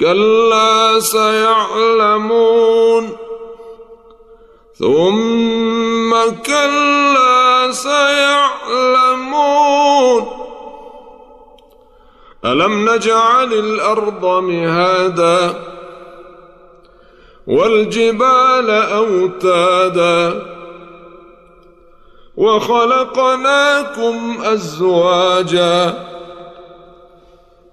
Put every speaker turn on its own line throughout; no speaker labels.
كلا سيعلمون ثم كلا سيعلمون ألم نجعل الأرض مهادا والجبال أوتادا وخلقناكم أزواجا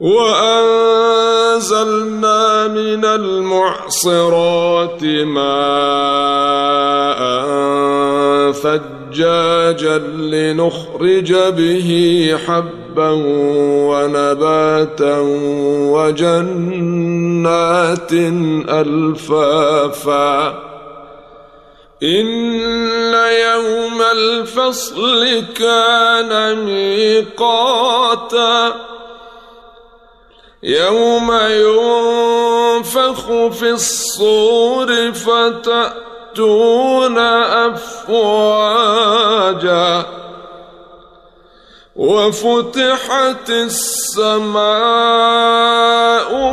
وأنزلنا من المعصرات ماء ثجاجا لنخرج به حبا ونباتا وجنات ألفافا. إن يوم الفصل كان ميقاتا. يوم ينفخ في الصور فتأتون أفواجا وفتحت السماء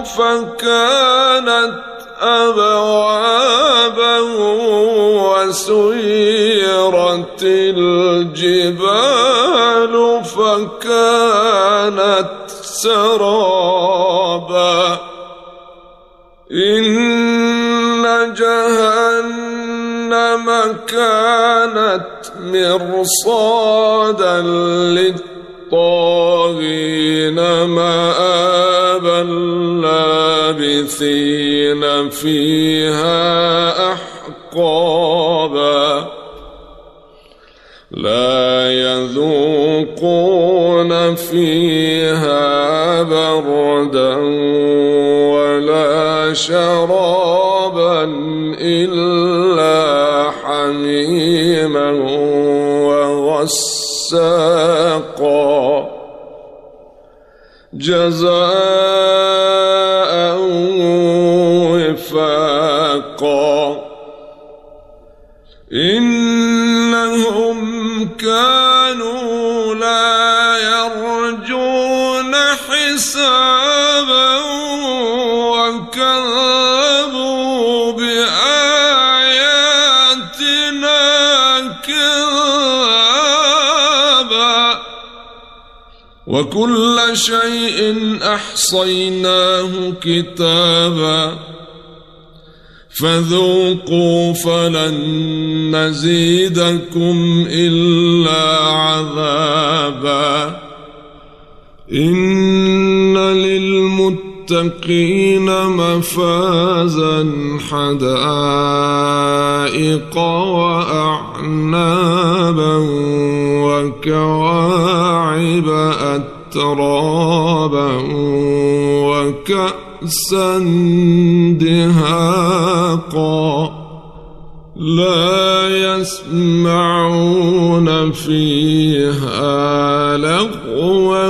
فكانت أبوابا وسيرت سرابا. إن جهنم كانت مرصادا للطاغين مآبا لابثين فيها أحقابا. لا يذوقون فيها بردا ولا شرابا إلا حميما وغساقا. جزاء وفاقا. إنهم كانوا حسابا وكذبوا بآياتنا كذابا وكل شيء أحصيناه كتابا فذوقوا فلن نزيدكم إلا عذابا إن للمتقين مفازا حدائق وأعنابا وكواعب أترابا وكأ كأسا دهاقا. لا يسمعون فيها لغوا